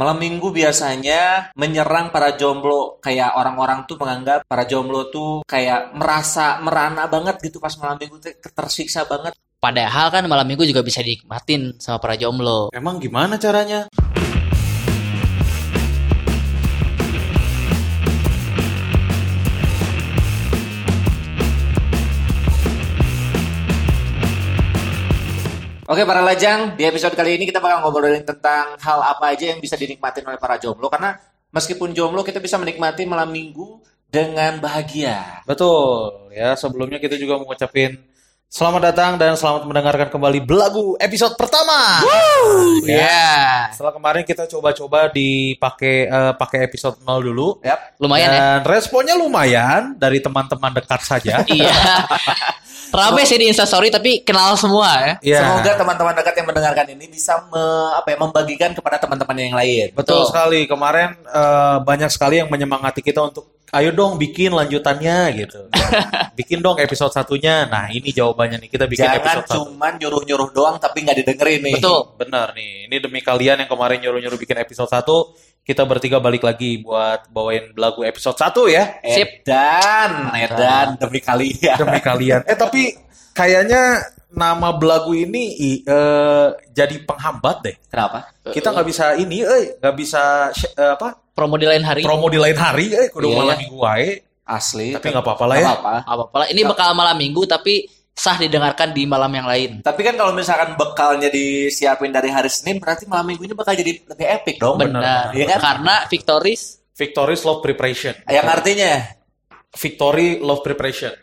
Malam minggu biasanya menyerang para jomblo kayak orang-orang tuh menganggap para jomblo tuh kayak merasa merana banget gitu pas malam minggu tuh tersiksa banget. Padahal kan malam minggu juga bisa dinikmatin sama para jomblo. Emang gimana caranya? Oke para lajang, di episode kali ini kita bakal ngobrolin tentang hal apa aja yang bisa dinikmatin oleh para jomblo karena meskipun jomblo kita bisa menikmati malam minggu dengan bahagia. Betul, ya sebelumnya kita juga mau ngucapin selamat datang dan selamat mendengarkan kembali Belagu episode pertama. Iya. Setelah kemarin kita coba-coba dipakai eh, pakai episode 0 dulu. Yap. Lumayan ya. Dan responnya lumayan dari teman-teman dekat saja. Iya. Rame sih di Instastory tapi kenal semua ya. Iya. Semoga teman-teman dekat yang mendengarkan ini bisa me- apa ya, membagikan kepada teman-teman yang lain. Betul Betul. sekali. Kemarin eh, banyak sekali yang menyemangati kita untuk ayo dong bikin lanjutannya gitu. bikin dong episode satunya. Nah, ini jawabannya nih. Kita bikin Jangan episode satu. cuman nyuruh-nyuruh doang tapi nggak didengerin nih. Betul. Benar nih. Ini demi kalian yang kemarin nyuruh-nyuruh bikin episode 1, kita bertiga balik lagi buat bawain lagu episode 1 ya. Sip. Edan, Edan demi kalian. Demi kalian. Eh tapi kayaknya nama belagu ini eh, jadi penghambat deh. Kenapa? Kita nggak bisa ini, eh nggak bisa eh, apa Promo di lain hari. promo di lain hari, eh kudu Iya, malam iya. minggu wae. Asli. Tapi nggak apa-apa lah Nggak ya. apa-apa. Apa apa Ini bakal malam minggu tapi sah didengarkan di malam yang lain. Tapi kan kalau misalkan bekalnya disiapin dari hari Senin, berarti malam minggu ini bakal jadi lebih epic dong. Benar. Iya kan? Karena Victoris Victory's Love Preparation. Yang artinya, Victory Love Preparation.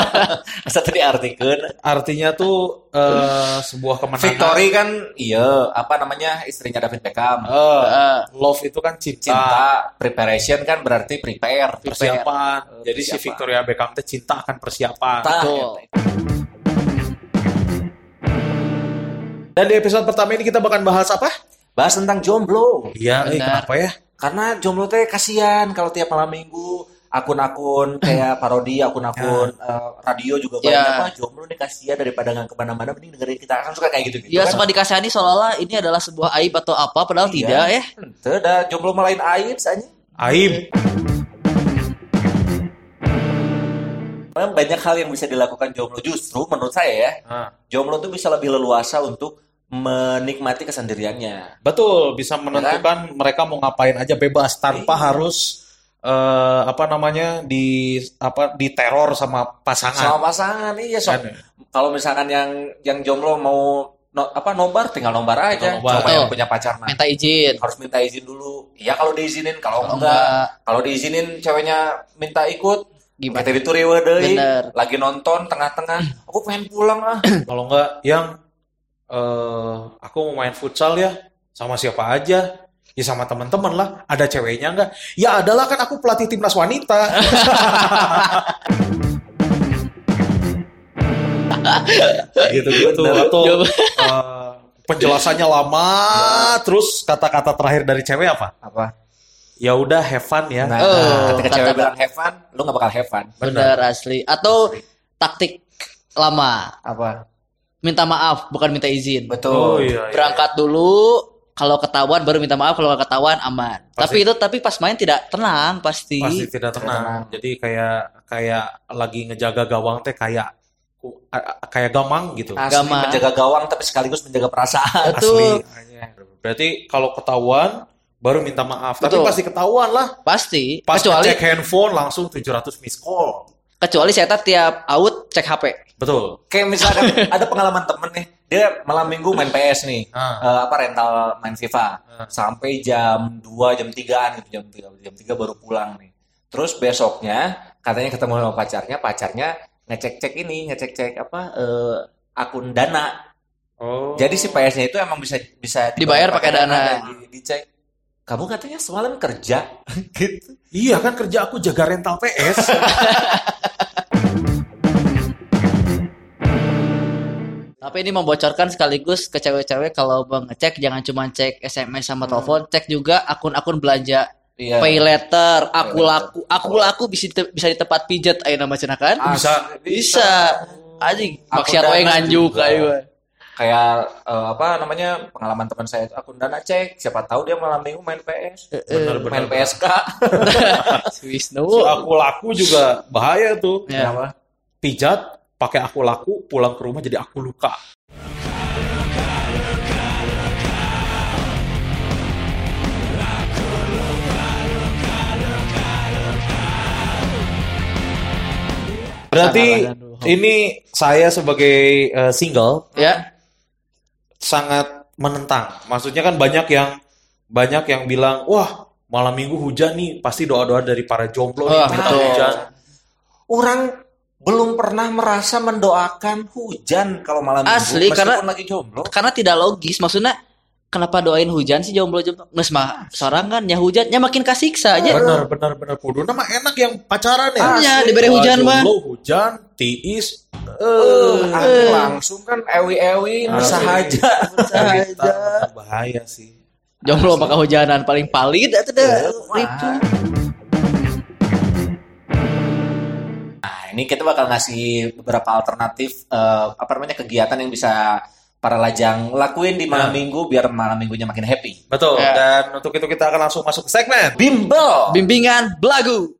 masa tadi artikan. Artinya tuh eh, sebuah kemenangan. Victory kan, iya, apa namanya, istrinya David Beckham. Eh, eh, love itu kan cinta, Cinta, preparation kan berarti prepare. persiapan. Eh, Jadi si persiapan. Victoria Beckham teh cinta akan persiapan. Betul. Dan di episode pertama ini kita bakal bahas apa? Bahas tentang jomblo. Iya, eh, kenapa ya? Karena jomblo teh kasihan kalau tiap malam minggu akun-akun kayak parodi, akun-akun eh, radio juga banyak Ya. Wah, jomblo nih kasihan daripada nggak ke mana-mana mending dengerin kita kan suka kayak gitu gitu ya kan. suka dikasihani seolah-olah ini adalah sebuah aib atau apa padahal Iya. tidak ya. Ente dah jomblo malain aib saja. Aib. Memang banyak hal yang bisa dilakukan jomblo justru menurut saya ya. Nah, Jomblo tuh bisa lebih leluasa untuk menikmati kesendiriannya. betul, bisa menentukan mereka mau ngapain aja bebas tanpa Iya. harus eh, apa namanya di apa diteror sama pasangan. Sama pasangan iya sok. Kan? Kalau misalkan yang yang jomblo mau no, apa nobar tinggal nobar aja. Nobar. Coba yang punya pacar mah. Minta izin. harus minta izin dulu. Iya kalau diizinin, kalau enggak, enggak. kalau diizinin ceweknya minta ikut, Gimana? kita deui. Bener. Lagi nonton tengah-tengah, aku pengen pulang ah. Kalau enggak yang eh aku mau main futsal ya sama siapa aja? Ya sama teman-teman lah. Ada ceweknya enggak? Ya adalah kan aku pelatih timnas wanita. gitu-gitu Bener. atau Coba. eh, penjelasannya lama terus kata-kata terakhir dari cewek apa? Apa? Ya udah have fun ya. Nah, Oh, ketika kata- cewek bilang have fun, lu gak bakal have fun. Bener asli. Atau taktik lama. Apa? Minta maaf bukan minta izin. Betul. Oh iya. iya. Berangkat dulu kalau ketahuan baru minta maaf kalau nggak ketahuan aman. Pasti. Tapi itu tapi pas main tidak tenang pasti. Pasti tidak tenang. tenang. Jadi kayak kayak lagi ngejaga gawang teh kayak kayak gamang gitu. Asli Agama. menjaga gawang tapi sekaligus menjaga perasaan. Betul. Asli. Berarti kalau ketahuan baru minta maaf. Tapi Betul. pasti ketahuan lah. Pasti. Pas kecuali cek handphone langsung 700 miss call. kecuali saya tiap out cek HP. Betul. Kayak misalkan ada pengalaman temen nih, dia malam minggu main PS nih, Ah. Eh, apa rental main FIFA, Ah. sampai jam 2, jam 3an gitu, jam 3, jam 3 baru pulang nih. Terus besoknya katanya ketemu sama pacarnya, pacarnya ngecek-cek ini, ngecek-cek apa eh, akun Dana. Oh. Jadi si PS-nya itu emang bisa bisa Dibayar pakai Dana. dan di- dicek. Kamu katanya semalam kerja gitu. Iya kan kerja aku jaga rental PS. Tapi ini membocorkan sekaligus ke cewek-cewek kalau mau ngecek jangan cuma cek SMS sama telepon, cek juga akun-akun belanja. Iya. Pay letter, aku Pay laku, aku laku bisa di, bisa di tempat pijat ayo nama cenah kan? Bisa. Bisa. Anjing, maksiat wae nganjuk juga. ayo. kayak eh, apa namanya pengalaman teman saya itu akun dana cek siapa tahu dia malam minggu main PS Bener, bener, main bener. PSK Si Wisnu. Si aku laku juga bahaya tuh. Ya. Kenapa? Pijat, pakai aku laku, pulang ke rumah jadi aku luka. Berarti ini saya sebagai eh, single Ya. sangat menentang. Maksudnya kan banyak yang banyak yang bilang, wah malam minggu hujan nih, pasti doa-doa dari para jomblo nih minta betul. hujan. orang belum pernah merasa mendoakan hujan kalau malam Asli, minggu karena- lagi jomblo Karena tidak logis. Maksudnya kenapa doain hujan sih jomblo-jomblo? Nges mah seorang kan ya hujannya makin kasiksa aja. Benar, benar, benar. Kudu nama enak yang pacaran ya. Iya, diberi hujan, mah. jomblo, hujan, tiis. Eh, Eh, langsung kan ewi-ewi Asli. sahaja Kita bahaya sih. Jomblo maka hujanan paling palit itu dah. Ini kita bakal ngasih beberapa alternatif eh, apa namanya kegiatan yang bisa para lajang lakuin di malam Nah. minggu biar malam minggunya makin happy. Betul. Ya. Dan untuk itu kita akan langsung masuk ke segmen. Bimbel. Bimbingan belagu.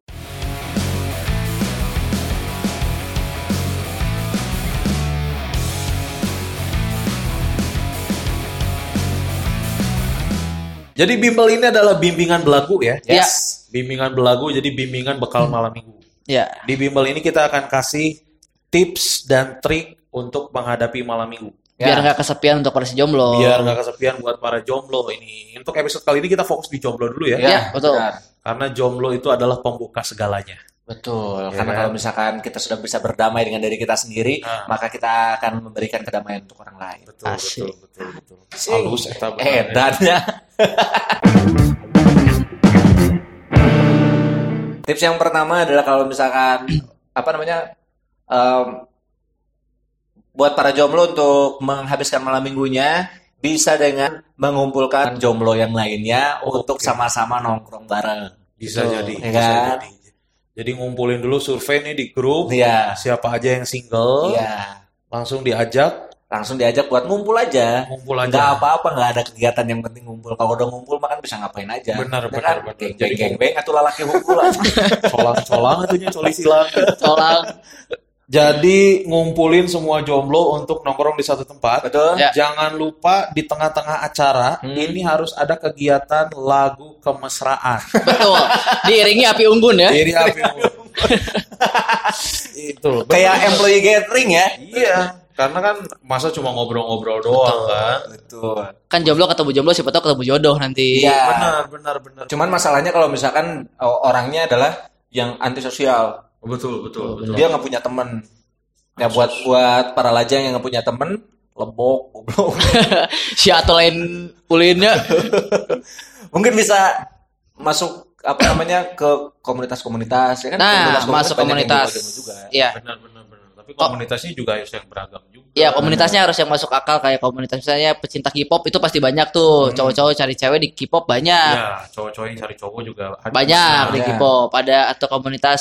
Jadi bimbel ini adalah bimbingan belagu ya. Yes. Bimbingan belagu jadi bimbingan bekal malam minggu. Ya. Di bimbel ini kita akan kasih tips dan trik untuk menghadapi malam minggu. Biar Ya. nggak kesepian untuk para si jomblo. Biar nggak kesepian buat para jomblo ini. Untuk episode kali ini kita fokus di jomblo dulu ya. Ya, betul. benar. Karena jomblo itu adalah pembuka segalanya. Betul. Ya Karena kan? kalau misalkan kita sudah bisa berdamai dengan diri kita sendiri, Nah. maka kita akan memberikan kedamaian untuk orang lain. Betul, Asik. betul, betul, betul. Halus eta benar. Tips yang pertama adalah kalau misalkan apa namanya em, buat para jomblo untuk menghabiskan malam minggunya bisa dengan mengumpulkan jomblo yang lainnya untuk Oke. sama-sama nongkrong bareng. Bisa Betul. jadi, Ya bisa kan? jadi. Jadi ngumpulin dulu survei nih di grup. Iya. Siapa aja yang single, Iya. langsung diajak, Langsung diajak buat ngumpul aja. ngumpul Nggak aja. apa-apa, nggak ada kegiatan yang penting ngumpul. Kalau udah ngumpul, mah kan bisa ngapain aja. Benar, Ya benar, kan? benar. Geng, Jadi geng, geng, atau lalaki ngumpul aja. Colang-colang itunya coli silang. Colang. Jadi ngumpulin semua jomblo untuk nongkrong di satu tempat. Betul? Ya. Jangan lupa di tengah-tengah acara Hmm. ini harus ada kegiatan lagu kemesraan. Betul. Diiringi api unggun ya. Iri api unggun. Itu. Kayak employee gathering ya. Iya, karena kan masa cuma ngobrol-ngobrol doang kan. Betul. Kan jomblo ketemu jomblo siapa tahu ketemu jodoh nanti. Iya. Benar, benar, benar. Cuman masalahnya kalau misalkan oh, orangnya adalah yang antisosial. Betul, betul, betul. Dia nggak punya temen. Ya buat buat para lajang yang nggak punya temen, lebok, goblok. Si atau lain ulinnya. Mungkin bisa masuk apa namanya ke komunitas-komunitas ya kan? Nah, masuk banyak yang komunitas. juga. Iya. Benar, benar. Tapi komunitasnya juga harus yang beragam juga. Ya komunitasnya harus yang masuk akal kayak komunitas misalnya pecinta K-pop itu pasti banyak tuh Hmm. cowok-cowok cari cewek di K-pop banyak Ya, cowok-cowok yang cari cowok juga ada. banyak di Ada. K-pop ada atau komunitas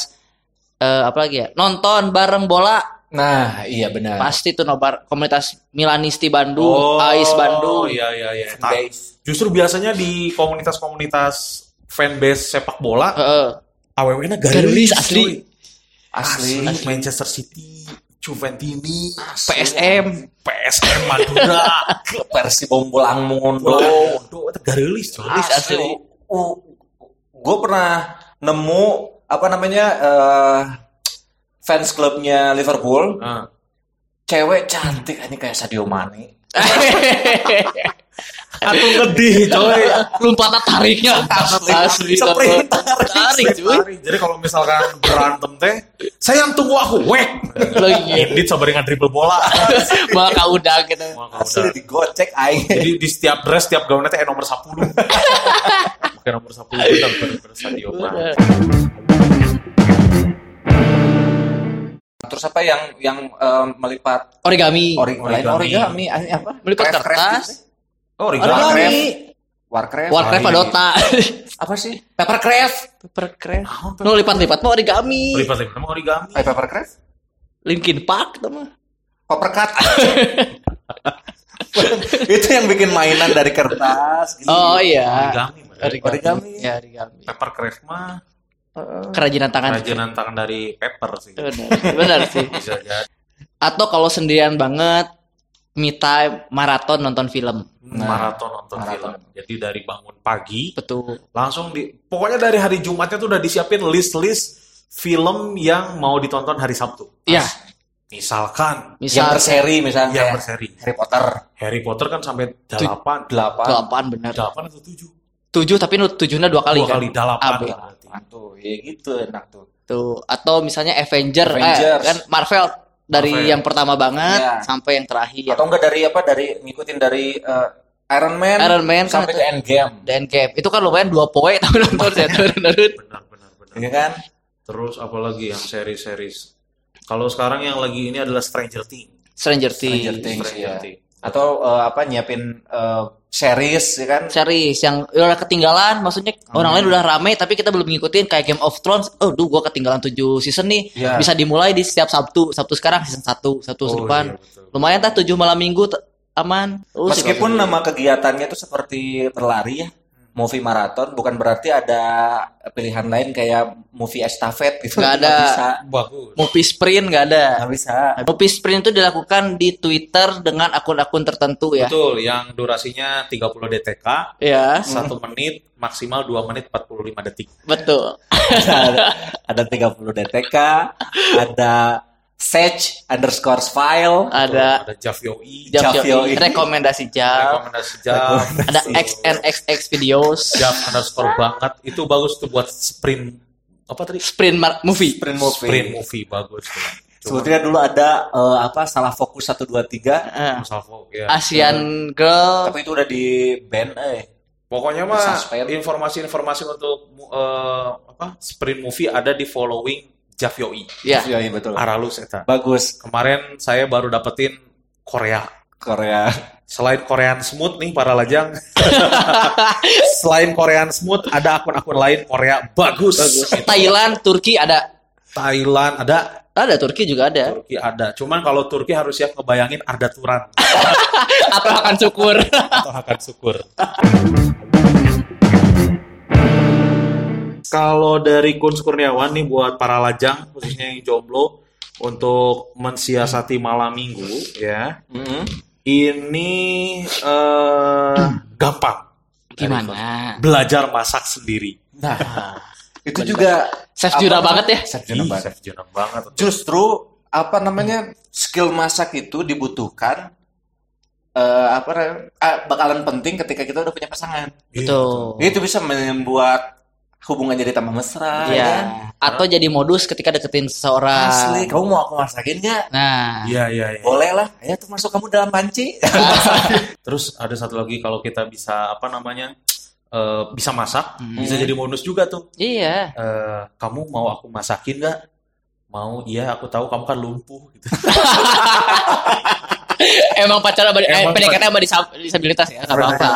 eh, apa lagi ya nonton bareng bola Nah, iya benar. pasti tuh nobar komunitas Milanisti Bandung Oh, Ais Bandung Iya, iya, iya. Nah, justru biasanya di komunitas-komunitas fanbase sepak bola, Heeh. AWW-nya Garulis, garis asli. Asli. Asli. Manchester City, Juventini, PSM PSM Madura, versi bombolang mondo. Mondo, itu garis cuy. Asli, asli. gue pernah nemu apa namanya eh, fans klubnya Liverpool, Nah, cewek cantik ini kayak Sadio Mane. Aku ngedih coy. lompatan tariknya asli Sprint tarik tarik cuy. Jadi kalau misalkan berantem teh, sayang tunggu aku, wek. lagi Indit sabar dribble bola. maka udah gitu Maka Asli udah. digocek aing. Jadi di setiap dress, setiap gaunnya teh eh, nomor 10. Bukan nomor 10 benar benar Sadio Mane. Terus apa yang yang eh, melipat origami Origami. origami ini apa? Melipat kertas. Oh, origami Warcraft. Warcraft Hari. Dota Apa sih? Papercraft. Papercraft no lipat-lipat mah origami Lipat-lipat nama origami. Eh, papercraft? Linkin Park tuh mah Papercut. itu yang bikin mainan dari kertas. gitu. Oh iya. Origami, Mbak. Origami. Ya, origami. Paper craft mah Kerajinan tangan. kerajinan tangan dari paper sih. Benar, benar sih. Bisa jadi. Atau kalau sendirian banget, me time, maraton nonton film. Nah, maraton nonton maraton. film. Jadi dari bangun pagi Betul. langsung di pokoknya dari hari Jumatnya tuh udah disiapin list-list film yang mau ditonton hari Sabtu. Iya. Misalkan Yang Misal berseri misalnya. yang berseri. Harry Potter Harry Potter kan sampai delapan, delapan. delapan benar. delapan atau tujuh? Tujuh tapi nu- tujuhnya dua kali Dua kan. kali delapan. Tuh, ya gitu enak tuh. Tuh. Atau misalnya Avenger, eh, Avengers. kan Marvel dari Marvel. yang pertama banget Iya. sampai yang terakhir. Atau enggak dari apa? Dari ngikutin dari eh, Iron Man, Iron Man kan sampai itu- ke Endgame. The Endgame. Itu kan lumayan dua poin tapi nonton saya Benar, benar, benar. Iya kan? Terus apalagi yang seri-series? Kalau sekarang yang lagi ini adalah Stranger Things. Stranger Things. Stranger Things, Stranger ya. Things. Atau eh, apa nyiapin eh, series ya kan? Series yang udah ketinggalan, maksudnya orang lain udah rame tapi kita belum ngikutin kayak Game of Thrones. Oh, duh gua ketinggalan 7 season nih. Iya. Bisa dimulai di setiap Sabtu. Sabtu sekarang season 1, Sabtu Oh, depan. iya, betul. Lumayan tah 7 malam Minggu aman. Terus Meskipun nama kegiatannya itu seperti berlari ya, movie maraton, bukan berarti ada pilihan lain kayak movie estafet gitu. Nggak ada. bisa. Bagus. movie sprint nggak ada. Nggak bisa. Movie sprint itu dilakukan di Twitter dengan akun-akun tertentu ya. Betul, yang durasinya 30 DTK, Ya, satu menit, maksimal 2 menit 45 detik. betul. ada, ada 30 DTK, ada Sage underscore file, Ada Ada Jav Yoi, jam Jav rekomendasi rekomendasi Jav, ada XNXX videos, Jav underscore banget. Itu bagus tuh buat sprint, apa tadi? sprint mar- movie. sprint movie. Sprint movie, bagus tuh. Cuma Sebetulnya dulu ada eh, apa salah fokus 1 2 3, Eh, masalah fo- ya. Asian Girl, tapi itu udah di ban eh. Pokoknya mah informasi-informasi untuk eh, apa sprint movie ada di following Jav Yoi. ya. Iya, iya betul. Aralus eta. Bagus Kemarin saya baru dapetin Korea. Korea. Selain Korean Smooth nih para lajang. Selain Korean Smooth ada akun-akun lain Korea bagus. Gitu. Thailand, Turki ada, Thailand ada, ada Turki juga ada. Turki ada. Cuman kalau Turki harus siap ngebayangin Arda Turan Atau akan syukur. atau akan syukur. Kalau dari Kun Kurniawan nih buat para lajang khususnya yang jomblo untuk mensiasati malam minggu ya. Mm-mm. Ini eh gampang. Gimana? Belajar masak sendiri. Nah, itu juga Chef Juna banget ya. Chef Juna banget. chef Juna banget. Justru apa namanya skill masak itu dibutuhkan eh, apa ah, bakalan penting ketika kita udah punya pasangan. Betul. Itu bisa membuat hubungan jadi tambah mesra. ya kan? Iya. Atau jadi modus ketika deketin seseorang. Asli, kamu mau aku masakin nggak? Nah, Iya, iya, iya. Boleh lah. Ayo tuh masuk kamu dalam panci. Terus ada satu lagi kalau kita bisa apa namanya? eh, bisa masak, Hmm. bisa jadi bonus juga tuh. iya. Eh, kamu mau aku masakin nggak? Mau, iya aku tahu kamu kan lumpuh gitu. Emang pacaran sama eh, Emang PDKT sama disab- disabilitas ya, nggak apa-apa.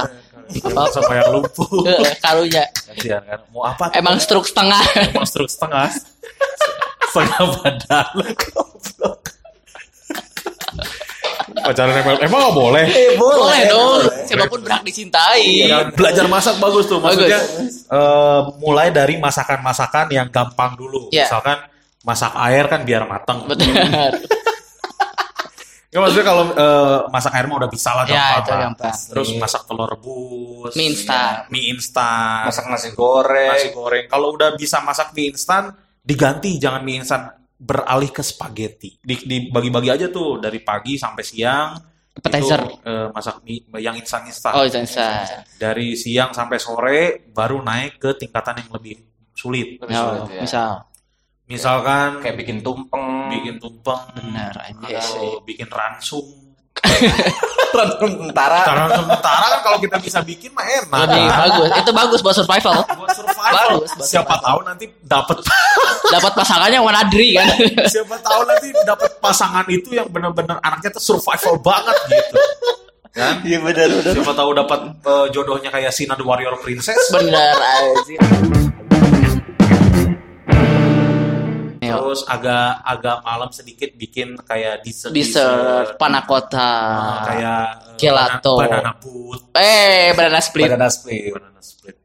Kalau sama yang lumpuh. Eh, Karunya. Kasihan kan. Mau apa? tuh? Emang stroke setengah. Emang stroke setengah. setengah badan. Pacaran emang, emang nggak boleh. Eh, Boleh dong. boleh. Siapa pun berhak dicintai. Ya, belajar masak bagus tuh. Maksudnya eh, mulai dari masakan-masakan yang gampang dulu. Ya. Misalkan masak air kan biar matang. Benar. Ya maksudnya kalau eh, masak air mah udah bisa lah Ya, itu gampang. Terus masak telur rebus. Mie instan. Mie instan. Masak nasi goreng. nasi goreng. Kalau udah bisa masak mie instan, diganti jangan mie instan beralih ke spaghetti. Di- Dibagi-bagi aja tuh dari pagi sampai siang. Appetizer. Itu, eh, masak mie yang instan-instan. Oh, bisa. bisa. Dari siang sampai sore baru naik ke tingkatan yang lebih sulit. Lebih sulit, Oh, ya. Misal. Misalkan Kayak bikin tumpeng. bikin tumpeng, Benar aja atau bikin ransum. tentara. Karena sementara kan kalau kita bisa bikin mah enak. Lebih bagus. Itu bagus buat survival. Buat survival. Bagus, buat Siapa survival. tahu nanti dapat Dapat pasangannya wanadri kan. siapa tahu nanti dapat pasangan itu yang benar-benar anaknya tuh survival banget gitu. Kan? Iya benar benar. Siapa tahu dapat eh, jodohnya kayak Sina the Warrior Princess. Benar aja. Nih, Terus agak agak malam sedikit bikin kayak dessert Dessert, panakota, Ah, kayak eh, Gelato. banana, banana put, eh banana split. Banana split. banana split.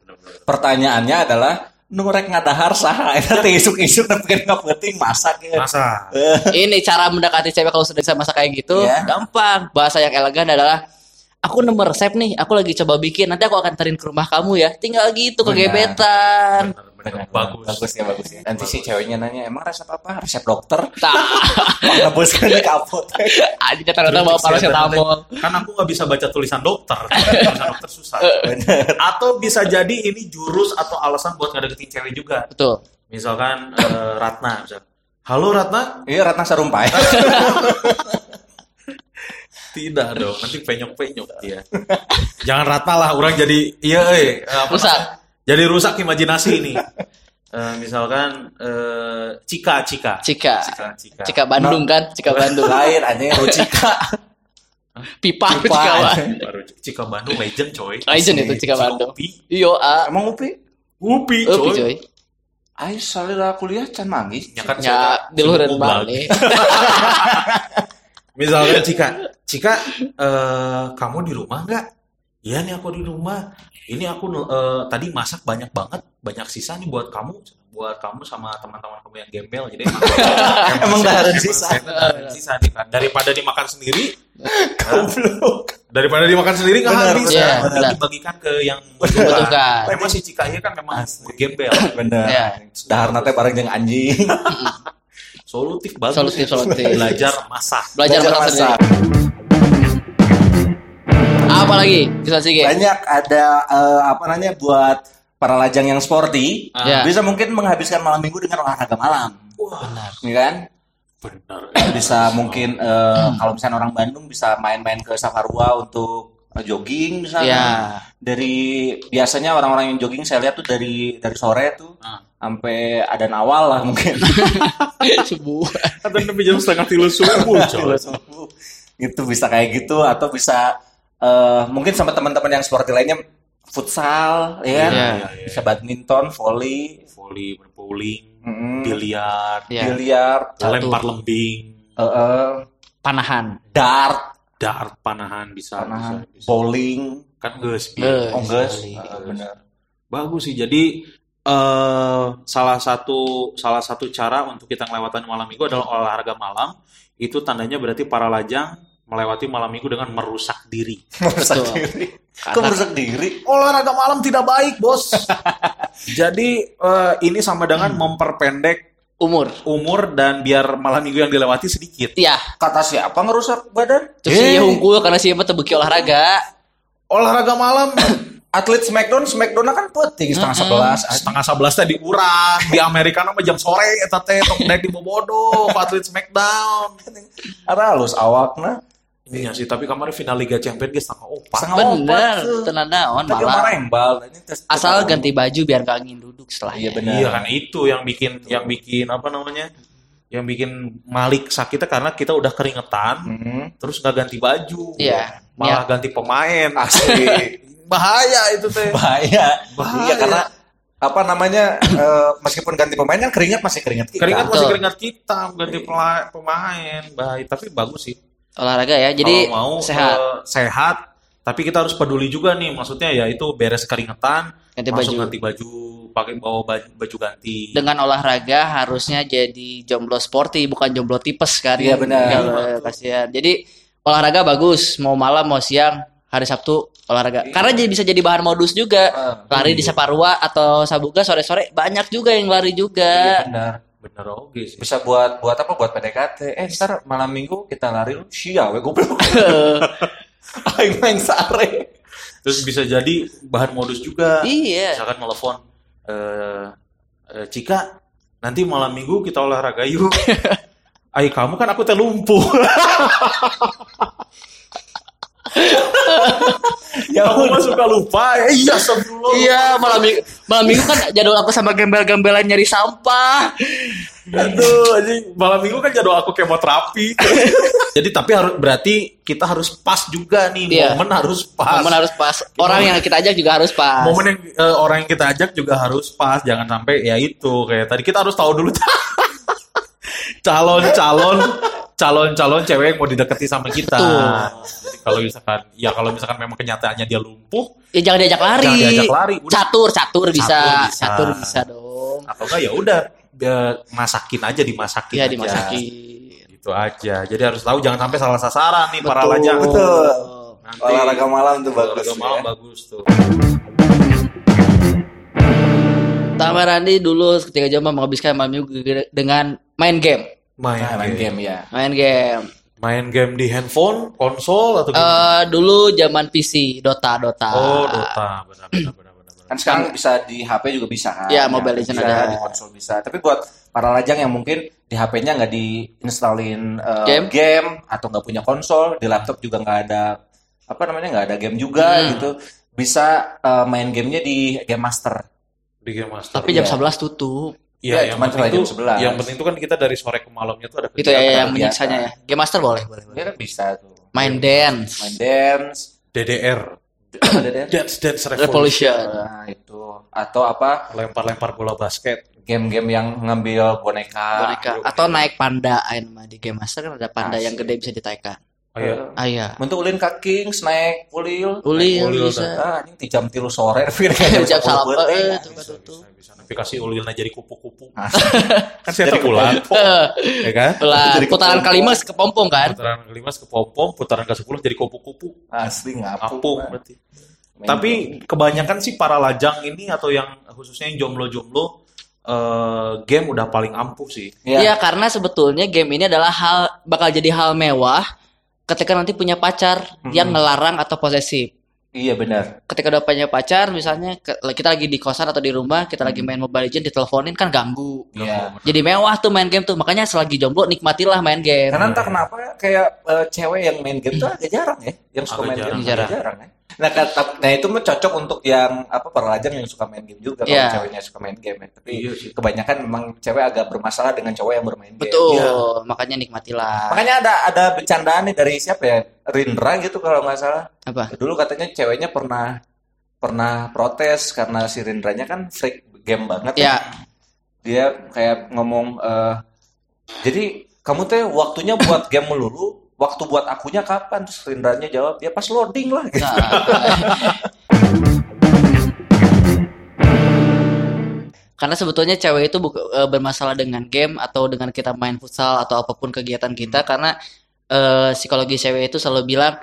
Pertanyaannya adalah nurek ngadahar saha eta teh isuk-isuk tapi nggak penting masak ya. Masa Ini cara mendekati cewek kalau sudah bisa masak kayak gitu, Iya. gampang. Bahasa yang elegan adalah aku nemu resep nih, aku lagi coba bikin. Nanti aku akan tarin ke rumah kamu ya. Tinggal gitu Benar. kegebetan. Bener-bener bagus. bagus ya bagus ya. Nanti si ceweknya nanya emang resep apa? Resep dokter. Tak. Nebus kan kapot. Anjing ternyata bawa paracetamol. Kan aku nggak bisa baca tulisan dokter. tulisan dokter susah. Atau bisa jadi ini jurus atau alasan buat ngedeketin cewek juga. Betul. Misalkan eh, Ratna, misal. Halo Ratna? Iya Ratna Sarumpait. Tidak dong, nanti penyok-penyok dia. Jangan Ratna lah, orang jadi iya eh apa Rusak. Jadi rusak imajinasi ini. Eh, misalkan eh, Cika, Cika. Cika. Cika, Cika. Cika Bandung kan? Cika Bandung. Lain aja Rucika. Pipa, Pipa. Cika Bandung. Baru Cika Bandung legend coy. Legend itu Cika Bandung. Upi, Iyo, ah. Emang Upi? Upi Upi coy. coy. Ayo salira kuliah can manggis. Ya kan Ya, di luar goblok. balik. Misalkan Cika, Cika, eh, kamu di rumah nggak? Iya nih aku di rumah. Ini aku eh, tadi masak banyak banget, banyak sisa nih buat kamu, buat kamu sama teman-teman kamu yang gembel. Jadi emang, Emang dahareun emang sisa. sisa nih kan. Daripada dimakan sendiri, Goblok. daripada dimakan sendiri nggak Benar, habis, kan? benar. dibagikan ke yang Membutuhkan. Memang si Cika ini kan memang gembel, Bener. Ya. Dahar nate bareng jeung anjing. solutif bagus. Solutif, solutif. Belajar masak. Belajar masak. Apa lagi? Bisa sih, Banyak ada eh, apa namanya buat para lajang yang sporty Ya. bisa mungkin menghabiskan malam minggu dengan olahraga malam. Benar. Ya kan? Benar. Bisa mungkin eh, kalau misalnya orang Bandung bisa main-main ke Safarua untuk eh, jogging misalnya. Ya. Dari biasanya orang-orang yang jogging saya lihat tuh dari dari sore tuh Ah. sampai ada awal lah mungkin. Sebuah. Atau lebih jam setengah tilu subuh, coy. itu bisa kayak gitu atau bisa eh, mungkin sama teman-teman yang sporty lainnya futsal ya kan? Iya. bisa badminton volley Volley, bowling, mm, biliar, Ya. biliar Satu. lempar lembing, eh, eh, Panahan. dart dart panahan bisa, panahan, bisa, bisa. bowling Kan. Geus. oh guys bowling. benar Bagus sih. Jadi eh salah satu salah satu cara untuk kita melewati malam minggu adalah olahraga malam. Itu tandanya berarti para lajang melewati malam minggu dengan merusak diri. merusak Betul. diri kok Karena- merusak diri Olahraga malam tidak baik, Bos. Jadi eh, ini sama dengan memperpendek Umur. umur dan biar malam minggu yang dilewati sedikit. Iya. kata siapa ngerusak badan Terus si Eh, hungkul karena si mah tebuki olahraga. Olahraga malam atlet Smackdown Smackdown kan penting setengah sebelas setengah sebelas tadi urang di Amerika nama jam sore eta teh naik di bobodo atlet Smackdown. apa halus awakna Iya sih, tapi kemarin final Liga Champions geus tanggal opat. Setengah Bener. tuh. Tenan naon malah. tes- Asal ganti baju biar gak angin duduk setelah Iya, benar. Iya kan itu yang bikin yang bikin apa namanya? Yang bikin Malik sakitnya karena kita udah keringetan, Hmm. terus nggak ganti baju. Iya. Malah ganti pemain. asli Bahaya itu teh. bahaya. Bahaya. Iya karena apa namanya eh, meskipun ganti pemain kan keringat masih keringat kita. Keringat masih keringat kita, ganti pemain. Bahaya, tapi bagus sih. Olahraga ya. Jadi kalau mau sehat. eh, sehat tapi kita harus peduli juga nih maksudnya ya itu beres keringetan Ganti langsung baju. ganti baju pakai bawa baju, baju ganti Dengan olahraga harusnya jadi jomblo sporty bukan jomblo tipes kan. Iya, benar. Kalau kasihan. Jadi olahraga bagus mau malam mau siang hari Sabtu olahraga. Karena jadi bisa jadi bahan modus juga. Ah, Lari di Saparua atau Sabuga sore-sore banyak juga yang lari Iya juga. benar. Bener oke sih Bisa buat buat apa? Buat PDKT. Eh, ntar malam minggu kita lari lu sia we goblok. Aing main sare. terus bisa jadi bahan modus juga iya. misalkan telepon eh eh, Cika nanti malam minggu kita olahraga yuk Ay kamu kan aku teh lumpuh Ya kamu mah suka lupa Eh, iya sebelum Iya, malam minggu, malam minggu kan jadwal aku sama gembel-gembelan nyari sampah. Aduh, anjing. malam minggu kan jadwal aku kemoterapi. Jadi tapi harus berarti kita harus pas juga nih, Iya. momen harus pas. Momen harus pas. Orang yang kita ajak juga harus pas. Momen yang eh, orang yang kita ajak juga harus pas, jangan sampai ya itu kayak tadi kita harus tahu dulu calon-calon calon-calon cewek yang mau dideketi sama kita. Kalau misalkan ya kalau misalkan memang kenyataannya dia lumpuh Ya jangan diajak lari. Jangan diajak lari, udah. Catur, catur bisa. bisa. Catur bisa dong. atau enggak ya udah dia masakin aja dimasakin Ya aja. dimasakin. Gitu aja. Jadi harus tahu jangan sampai salah sasaran nih para Betul. lajang. Betul. Nanti Olahraga malam tuh bagus. olahraga malam ya. bagus tuh. Tambah Randi dulu ketika zaman menghabiskan malam minggu dengan main game. Main, Nah, main game. game ya. Main game. Main game di handphone, konsol atau gimana? Eh dulu zaman PC, Dota, Dota. oh, Dota. Benar benar benar benar. benar. Kan sekarang bisa di HP juga bisa kan? Iya, Di Mobile Legends ada. Di konsol bisa. Tapi buat para lajang yang mungkin di HP-nya nggak diinstalin uh, Game? game atau nggak punya konsol, di laptop juga nggak ada apa namanya nggak ada game juga Hmm. gitu, bisa uh, main gamenya di Game Master. Di game master. Tapi jam Iya. 11 tutup. Iya, Ya, yang cuman penting sampai itu, jam 11. yang penting itu kan kita dari sore ke malamnya tuh ada Itu ya Kegiatan, yang menyiksanya ya. Game Master boleh, boleh. boleh. Dia kan bisa tuh. Main dance. Main dance, DDR. ada dance? Dance Dance Revolution. Revolution. Nah, itu atau apa Lempar-lempar bola basket. game-game yang ngambil boneka. Boneka atau naik panda ayo nama di Game Master kan ada panda Asik. yang gede bisa ditaikan. Oh, iya. Ah iya. Bentuk ulin kaking, snack, ulil. Ulil ulil bisa. Ah, ini di jam tilu sore, Fir. Jam salam eh itu Bisa. Nanti kasih ulilnya jadi kupu-kupu. Ah. kan saya tahu ulang. ya kan? Lah, Jadi putaran kepompong. kelima kepompong kan? Putaran kelima ke pom putaran ke sepuluh jadi kupu-kupu. Asli ngapung. Apung berarti. Tapi kebanyakan sih para lajang ini atau yang khususnya yang jomblo-jomblo eh, game udah paling ampuh sih. ya, Iya, karena sebetulnya game ini adalah hal bakal jadi hal mewah ketika nanti punya pacar yang ngelarang atau posesif. iya benar. Ketika udah punya pacar, misalnya kita lagi di kosan atau di rumah, kita lagi main Mobile Legends diteleponin kan ganggu. Iya. Jadi mewah tuh main game tuh. Makanya selagi jomblo nikmatilah main game. Karena entah kenapa kayak eh, cewek yang main game tuh agak jarang ya, yang suka Agak main jarang. game Jarang. jarang ya. Nah, kata- nah itu mah cocok untuk yang apa para lajang yang suka main game juga kalau Iya. ceweknya suka main game ya. Tapi Iya sih. kebanyakan memang cewek agak bermasalah dengan cowok yang bermain game. Betul. Iya. Makanya nikmatilah. Makanya ada ada bercandaan nih dari siapa ya? Rindra gitu kalau nggak salah. Apa? Dulu katanya ceweknya pernah pernah protes karena si Rindranya kan freak game banget Ya, Dia kayak ngomong eh, jadi kamu teh waktunya buat game melulu, waktu buat akunya kapan? Terus Rindranya jawab, ya pas loading lah gitu. nah, Karena sebetulnya cewek itu buka- eh, bermasalah dengan game atau dengan kita main futsal atau apa pun kegiatan kita karena eh, psikologi cewek itu selalu bilang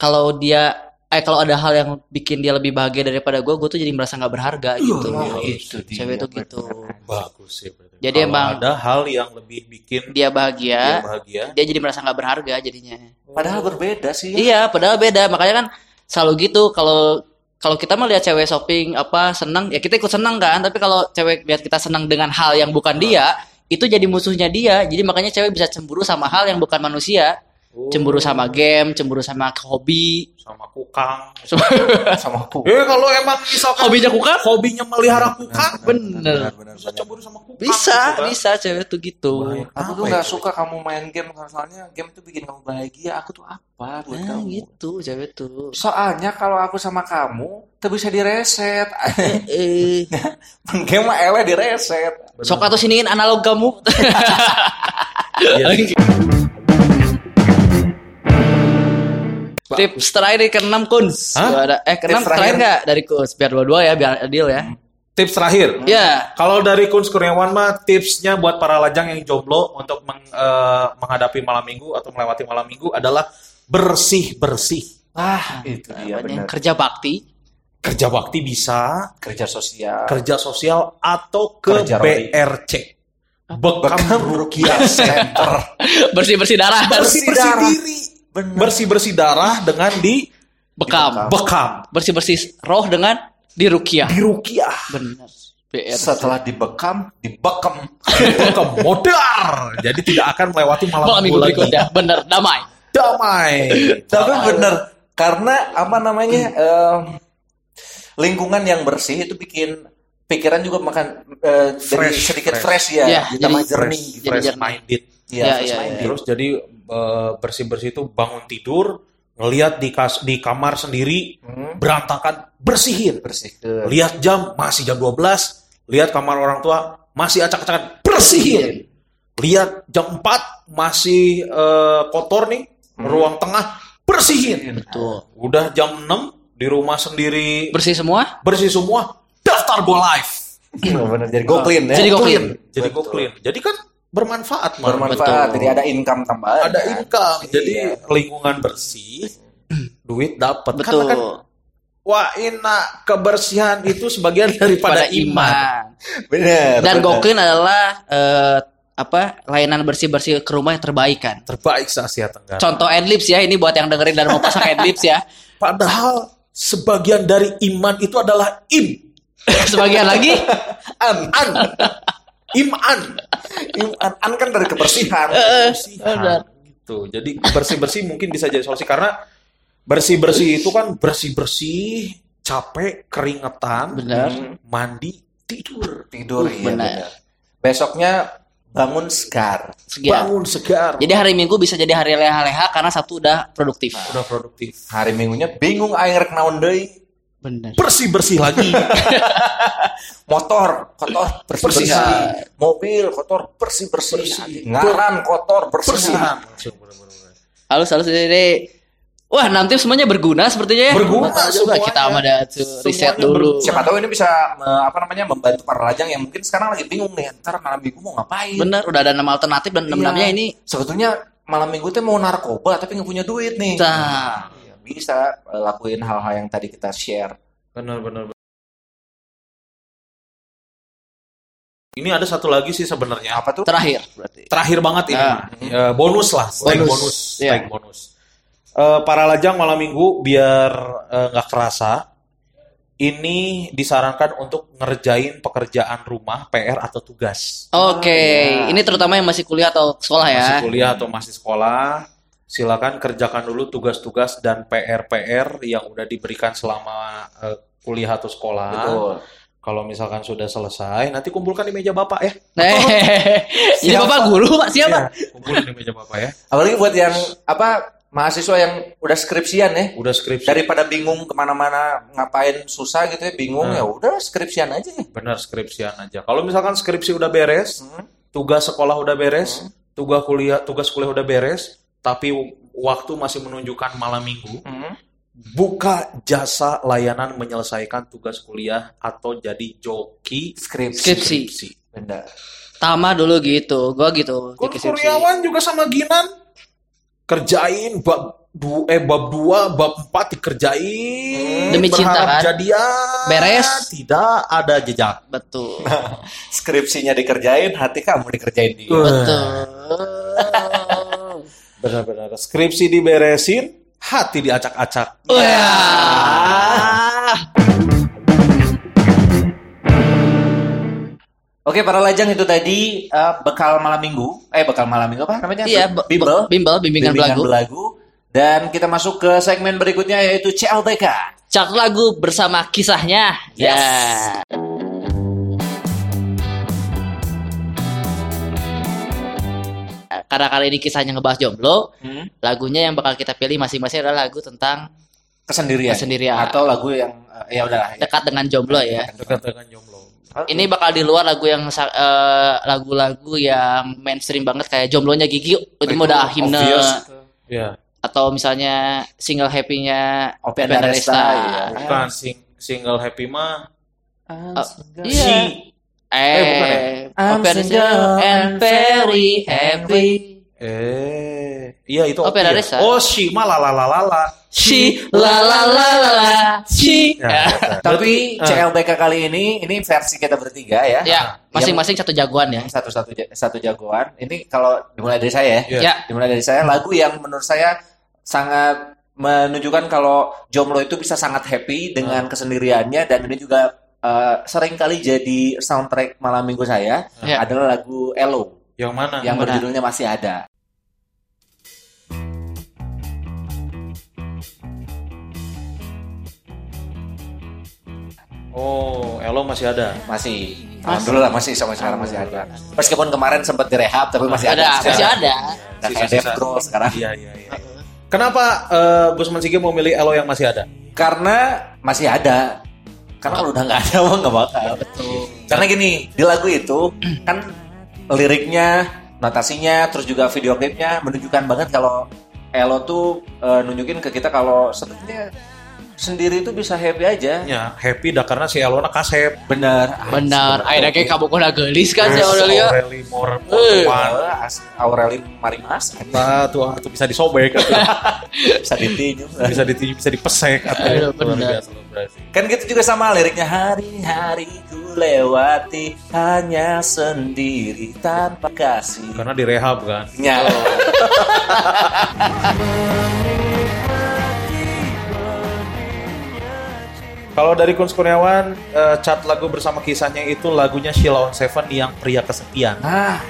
kalau dia eh kalau ada hal yang bikin dia lebih bahagia daripada gue, gue tuh jadi merasa nggak berharga gitu. Nah, itu dia, Cewek itu gitu. Bagus sih. berarti. Jadi Kalau emang- ada hal yang lebih bikin Dia dia bahagia, bahagia. dia jadi merasa nggak berharga jadinya. Padahal berbeda sih. ya. Iya, padahal beda. Makanya kan selalu gitu kalau kalau kita melihat cewek shopping apa senang ya kita ikut senang kan. Tapi kalau cewek lihat kita senang dengan hal yang bukan dia, itu jadi musuhnya dia. Jadi makanya cewek bisa cemburu sama hal yang bukan manusia. Oh, Cemburu sama game, cemburu sama hobi. sama kukang. sama aku. Eh kalau emang misalkan Hobinya kukang? hobinya melihara kukang, Bener. bisa cemburu sama kukang. Bisa, gitu kan. bisa cewek tuh gitu. Bahaya. Aku tuh Apa nggak itu? suka kamu main game soalnya game tuh bikin kamu bahagia. Aku tuh apa buat Nah, kamu? gitu cewek tuh. Soalnya kalau aku sama kamu, tuh bisa direset. Eh, game mah ele direset. sok atau siniin analog kamu. Tips terakhir ke enam Kuns. Ada eh ke enam Tips terakhir terakhir. nggak dari Kuns biar dua-dua ya biar adil ya. Tips terakhir. Ya, Kalau dari Kun Kurniawan mah tipsnya buat para lajang yang jomblo untuk meng- eh, menghadapi malam minggu atau melewati malam minggu adalah bersih bersih. Ah, itu dia benar. kerja bakti. Kerja bakti bisa, Kerja sosial. kerja sosial atau ke Kerja. BRC. Bekam Bekam Rukiah Center. Bersih-bersih darah. Bersih bersih darah. diri. Bersih bersih darah dengan di Bekam. bekam Bersih-bersih roh dengan dirukiah. di Rukiah. Benar. BR. Setelah dibekam, dibekam. Bekam modar. Jadi tidak akan melewati malam Malam minggu berikutnya. Benar, damai. Damai. Tapi bener karena apa namanya em, lingkungan yang bersih itu bikin pikiran juga makan eh, jadi Fresh, sedikit fresh. fresh, ya, Ya, ditambah jadi jernih. fresh. Jadi fresh minded. Iya, Ya, fresh ya, minded. Terus jadi bersih bersih itu bangun tidur, ngelihat di kas di kamar sendiri Hmm, berantakan, bersihin. bersih ke Lihat jam masih jam 12, lihat kamar orang tua masih acak-acakan, bersihin. lihat jam 4 masih eh, kotor nih, ruang tengah bersihin. Betul. Udah jam 6 di rumah sendiri Bersih semua? bersih semua, daftar go live. Bener, jadi go clean ya. Jadi go clean. Jadi go clean. Jadi kan bermanfaat, Man. Bermanfaat, Betul. jadi ada income tambahan. Ada kan? income. Jadi Iya. lingkungan bersih, duit dapat. Betul. Karena kan wah ina kebersihan itu sebagian daripada Pada iman. Bener. Dan bener. go clean adalah eh, apa layanan bersih-bersih ke rumah yang terbaik kan. Terbaik se Asia Tenggara. Contoh Adlibs ya, ini buat yang dengerin dan mau pasang Adlibs ya. Padahal sebagian dari iman itu adalah im. Sebagian lagi an, An. Iman. an, an kan dari kebersihan. Kebersihan. Gitu. Jadi bersih-bersih mungkin bisa jadi solusi karena bersih-bersih itu kan bersih-bersih, capek, keringetan, benar. mandi, tidur. Tidur Uh, iya, benar. benar. Besoknya bangun segar. Sekian. Bangun segar. Jadi hari Minggu bisa jadi hari leha-leha karena Sabtu udah produktif. udah produktif. Hari Minggunya bingung air kenaon deui. Bener. Bersih-bersih lagi. Motor kotor bersih Bersih. Mobil kotor bersih bersih. Bersih. Ngaran kotor bersih. Bersihan. Halus halus jadi Wah, nanti semuanya berguna sepertinya ya. Berguna Coba semuanya. kita sama ada tuh riset dulu. Siapa tahu ini bisa apa namanya membantu para lajang yang mungkin sekarang lagi bingung nih ntar malam minggu mau ngapain. Bener, udah ada nama alternatif dan Iya. namanya ini Sebetulnya malam minggu tuh mau narkoba tapi nggak punya duit nih. Nah. Bisa lakuin hal-hal yang tadi kita share. Benar, benar. benar. Ini ada satu lagi sih sebenarnya. Apa tuh? terakhir berarti. Terakhir banget ini. Ah. mah. Eh, bonus lah, strike Bonus. bonus, strike bonus. Eh, para lajang malam minggu biar eh, nggak kerasa, ini disarankan untuk ngerjain pekerjaan rumah, PR atau tugas. Oke, iya. ini terutama yang masih kuliah atau sekolah ya. Masih kuliah atau masih sekolah, silakan kerjakan dulu tugas-tugas dan PR-PR yang udah diberikan selama eh, kuliah atau sekolah. Betul. Kalau misalkan sudah selesai, nanti kumpulkan di meja bapak ya. Nih, jadi Siapa? bapak guru pak siapa? Iya, kumpulin di meja bapak ya. Apalagi buat yang apa mahasiswa yang udah skripsian ya. Udah skripsi. Daripada bingung ke mana-mana ngapain susah gitu ya bingung Hmm. ya udah skripsian aja ya. Benar skripsian aja. Kalau misalkan skripsi udah beres, Hmm. tugas sekolah udah beres, tugas kuliah tugas kuliah udah beres, tapi waktu masih menunjukkan malam minggu, Hmm. buka jasa layanan menyelesaikan tugas kuliah atau jadi joki Skripsi. Skripsi. Benar. Tama dulu gitu, gua gitu. Skripsi. Kurniawan juga sama Ginan kerjain bab du, eh bab 2, bab 4 dikerjain Demi cinta, kan? jadian Beres. tidak ada jejak Betul. Skripsinya dikerjain, hati kamu dikerjain dia. Betul. Benar-benar skripsi diberesin hati diacak-acak. Oke, para lajang itu tadi eh, bekal malam minggu. Eh, bekal malam minggu apa namanya? Iya, be- Bimbel. bimbel, bimbingan, belagu. belagu. Dan kita masuk ke segmen berikutnya yaitu CLBK. Cak lagu bersama kisahnya. Yes. Ya. Karena kali ini kisahnya ngebahas jomblo, Hmm. lagunya yang bakal kita pilih masing-masing adalah lagu tentang Kesendirian. Kesendirian. Atau lagu yang eh, ya udahlah. ya. dekat dengan jomblo ya. dekat dengan jomblo. Ini bakal di luar lagu yang eh, lagu-lagu yang mainstream banget kayak jomblonya Gigi, itu udah himne Obvious. ya atau misalnya single happy-nya Open Daresta, Daresta. iya. bukan sing- single happy mah Iya. si Eh, bukan ya? I'm single and very happy. eh iya itu iya. Daresta. oh si mah lalalala She la la la la la she. Ya, Tapi Ah. CLBK kali ini ini versi kita bertiga ya. Ya, masing-masing satu jagoan ya. Satu satu satu jagoan. Ini kalau dimulai dari saya ya. Iya. Ya, Dimulai dari saya lagu yang menurut saya sangat menunjukkan kalau jomblo itu bisa sangat happy dengan kesendiriannya dan ini juga eh, sering kali jadi soundtrack malam minggu saya Ya. adalah lagu Elo yang mana yang mana? berjudulnya masih ada. oh Elo masih ada Masih. Alhamdulillah masih sampai sekarang masih ada. Meskipun kemarin sempat direhab tapi masih ada. ada, masih ada. Nah, kayak Death sekarang. iya iya iya kenapa eh, Gusman Sige memilih Elo yang masih ada Karena masih ada. Karena kalau udah nggak ada mah nggak bakal. Betul. Karena gini di lagu itu kan liriknya notasinya terus juga video klipnya menunjukkan banget kalau Elo tuh eh, nunjukin ke kita kalau sebenarnya sendiri tuh bisa happy aja. Ya, happy dah karena si Elona kasep. bener Benar, akhirnya kayak kamu kena gelis kan ya Yes, Aurelia. Aureli Mor- Eh. Aureli Marimas Nah, tuh, tuh bisa disobek, bisa ditinju. Bisa ditinju, bisa dipesek. Luar benar. kan gitu juga sama liriknya. Hari-hari ku lewati hanya sendiri tanpa kasih. Karena direhab kan. nya Kalau dari Kun Kurniawan, eh, cat lagu bersama kisahnya itu lagunya Sheila on Seven yang pria kesepian. ah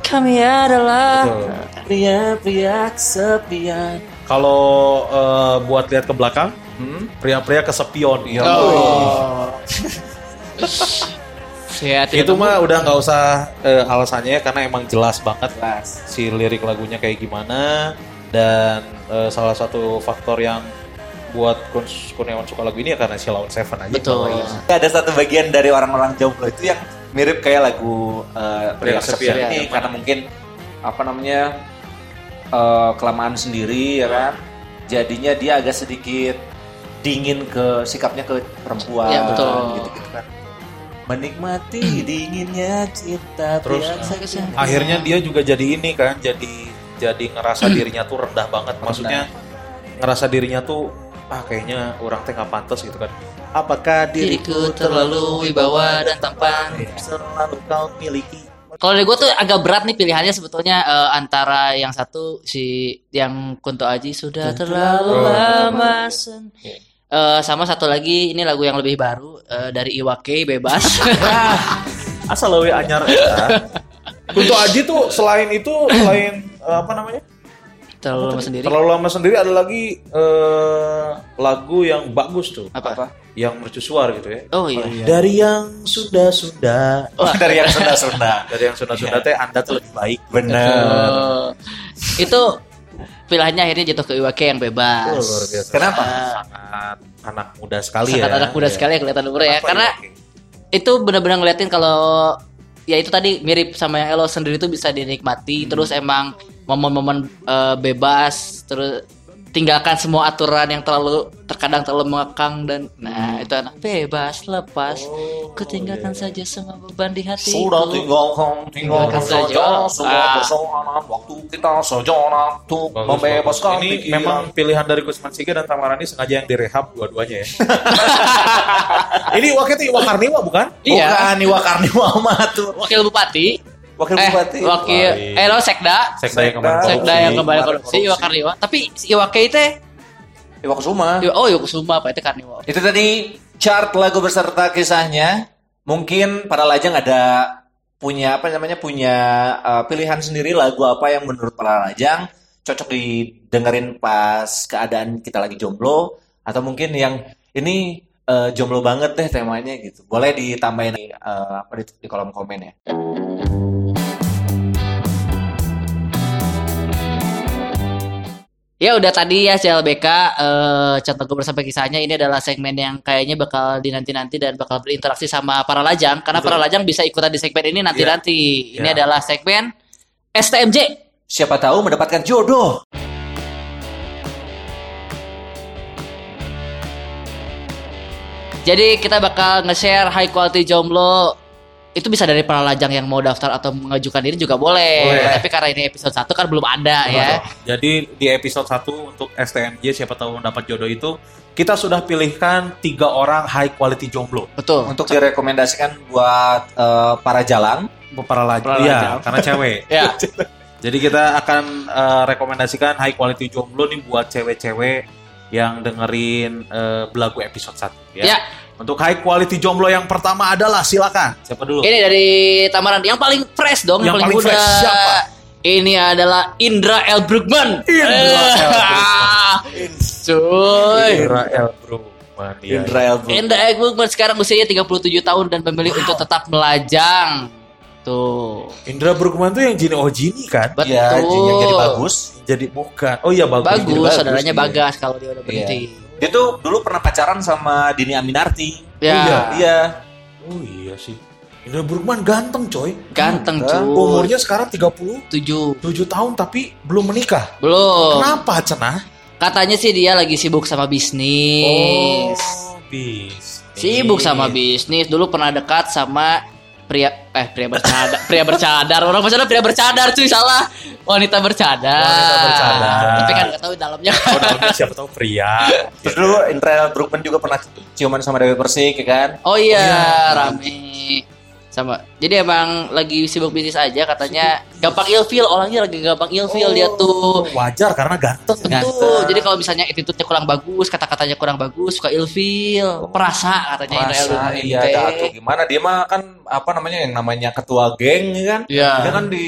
Kami adalah pria-pria kesepian Kalau eh, buat lihat ke belakang, hmm? pria-pria kesepion. Iya. Oh. Tidak Itu mah udah nggak usah eh, alasannya karena emang jelas banget Jelas. si lirik lagunya kayak gimana dan eh, salah satu faktor yang buat Kurniawan suka lagu ini ya karena Sheila on Seven aja. Betul. Ada satu bagian dari orang-orang jomblo itu yang mirip kayak lagu uh, Pria Pria. Kesepian ini Yang karena mungkin apa namanya eh, kelamaan sendiri ya kan. Jadinya dia agak sedikit dingin ke sikapnya ke perempuan Ya, betul. gitu-gitu kan. Menikmati dinginnya cinta Terus, kesepian. Akhirnya dia juga jadi ini kan, jadi jadi ngerasa dirinya tuh rendah banget. Maksudnya ngerasa dirinya tuh ah kayaknya orang teh nggak pantas gitu kan. Apakah diriku terlalu wibawa dan tampan. selalu kau miliki? Kalau dari gue tuh agak berat nih pilihannya sebetulnya eh, antara yang satu si yang Kunto Aji sudah terlalu lama sen. Eh, sama satu lagi ini lagu yang lebih baru eh, dari Iwake bebas. Asal lewe anyar eta. Kunto Aji tuh selain itu selain eh, apa namanya? Terlalu lama sendiri. Terlalu lama sendiri ada lagi eh, lagu yang bagus tuh, Apa? yang mercusuar gitu ya. Oh iya. Dari yang Sunda-Sunda, dari yang Sunda-Sunda. dari yang Sunda-Sunda teh Anda tuh lebih baik. Bener. Eh, itu pilihannya akhirnya jatuh ke Iwake yang bebas. Oh, luar biasa. Kenapa? Sangat anak muda sekali Sangat ya. anak muda Iya. sekali ya kelihatan umurnya ya. Karena Iwake? itu benar-benar ngeliatin kalau ya itu tadi mirip sama yang Elo sendiri itu bisa dinikmati terus emang momen-momen eh, bebas terus tinggalkan semua aturan yang terlalu terkadang terlalu mengekang dan nah itu anak bebas lepas kutinggalkan saja semua beban di hati Sudah tinggalkan, tinggalkan saja saja. semua Ah. persoalan waktu kita sejarah untuk membebaskan. Ini pikiran. memang pilihan dari Kusman Siga dan Tamarani sengaja yang direhab dua-duanya ya. ini wakil itu Iwa Karniwa bukan? Iya. Bukan Iwa Karniwa mah tuh. wakil bupati Wakil eh bupati. wakil eh lo sekda Sekda yang kemarin Sekda. sekda yang kembali korupsi Iwa Karniwa tapi si Iwake itu Iwa Kusuma. oh Iwa Kusuma apa itu Karniwa Itu tadi chart lagu beserta kisahnya. Mungkin para lajang ada punya apa namanya punya uh, pilihan sendiri lagu apa yang menurut para lajang cocok didengerin pas keadaan kita lagi jomblo atau mungkin yang ini uh, jomblo banget deh temanya gitu. Boleh ditambahin uh, apa di, di kolom komen ya. Ya udah tadi ya CLBK eh contoh gue bersama kisahnya ini adalah segmen yang kayaknya bakal dinanti-nanti dan bakal berinteraksi sama para lajang karena para lajang bisa ikutan di segmen ini nanti-nanti. Ini Ya. adalah segmen STMJ. Siapa tahu mendapatkan jodoh. Jadi kita bakal nge-share high quality jomblo itu bisa dari para lajang yang mau daftar atau mengajukan diri juga boleh. Boleh. Tapi karena ini episode 1 kan belum ada ya. Jadi di episode 1 untuk STMJ siapa tahu mendapat jodoh itu kita sudah pilihkan tiga orang high quality jomblo. Betul. Untuk direkomendasikan buat uh, para jalang. Para lajang. Para Iya, lajang. karena cewek. Ya. Jadi kita akan eh, rekomendasikan high quality jomblo nih buat cewek-cewek yang dengerin eh, belagu episode 1 ya. Ya. Untuk high quality jomblo yang pertama adalah silakan. Siapa dulu? Ini dari Tamaran yang paling fresh dong, Yang yang, paling paling, muda. fresh, siapa? Ini adalah Indra L. Brugman. Indra Eh, L. Brugman. Cuy. Israel Brugman. Iya, Indra Elbro. Indra L. Brugman sekarang usianya 37 tahun dan memilih untuk tetap melajang. Tuh. Indra Brugman tuh yang Jini Oh Jini kan? Betul. Ya, yang jadi bagus. Jadi bukan. Oh iya bagus. Bagus, Jadi bagus, saudaranya iya. Bagas kalau dia udah berhenti. Dia tuh dulu pernah pacaran sama Dini Aminarti. Ya. iya. Iya. Oh iya sih. Indra Bruggman ganteng coy. Ganteng Ganteng. cuy. Umurnya sekarang 37 tujuh. tahun tapi belum menikah. Belum. Kenapa Cenah? Katanya sih dia lagi sibuk sama bisnis. Oh, bis. Sibuk sama bisnis. Dulu pernah dekat sama pria eh pria bercadar, pria bercadar. Orang maksudnya pria bercadar cuy salah. Wanita bercadar. Wanita bercadar. Tapi kan nggak tahu dalamnya. Oh, namanya siapa tahu pria. Terus dulu Indra Bruggman juga pernah ciuman sama Dewi Persik ya kan? Oh iya, iya. rame. Sama. Jadi emang lagi sibuk bisnis aja katanya. Gampang ilfeel, orangnya lagi gampang ilfeel dia tuh. Wajar karena ganteng. Betul. Jadi kalau misalnya attitude-nya kurang bagus, kata-katanya kurang bagus, suka ilfeel, perasa katanya. Masa Bruggman iya tuh gimana dia mah kan apa namanya yang namanya ketua geng ya kan? Iya. Dia kan di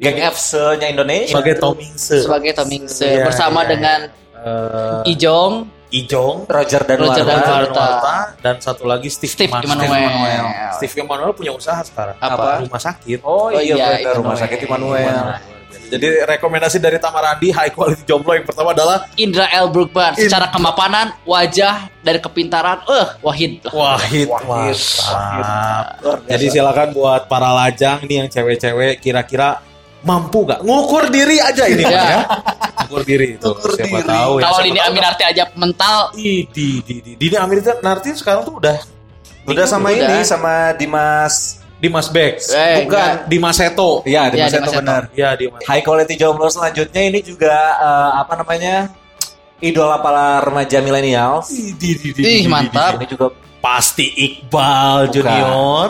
geng FC-nya Indonesia. Sebagai Tomingse. Sebagai Tomingse Iya, bersama iya, dengan Eh, Ijong, Ijong, Roger dan Roger Warta. dan dan Warta, dan satu lagi Steve, Steve Emmanuel. Emmanuel. Steve Emmanuel punya usaha sekarang. Apa? Rumah sakit. Oh, Oh iya, iya, bener, rumah Immanuel. sakit Immanuel. Jadi rekomendasi dari Tamarandi high quality jomblo yang pertama adalah Indra L. Indra. Secara kemapanan, wajah, dari kepintaran, eh, wahid. lah. Wahid, Wahid. Luar biasa. Jadi silakan buat para lajang nih yang cewek-cewek kira-kira mampu gak ngukur diri aja ini Ya. ya. Ngukur diri itu Ngukur siapa diri. tahu ya. Kalau Dini. Aminarti aja mental, Ih, di di di Dini Aminarti sekarang tuh udah Udah sama Udah. ini sama Dimas. Dimas Bex. Eh, Bukan. Dimas Seto. Iya, Dimas Seto. benar. Ya, Dimas. High quality jomblo selanjutnya ini juga eh, apa namanya? Idola para remaja milenial. Ih, di, di, di, Ih, di, di, mantap. Ini juga Pasti Iqbal Bukan. Junior,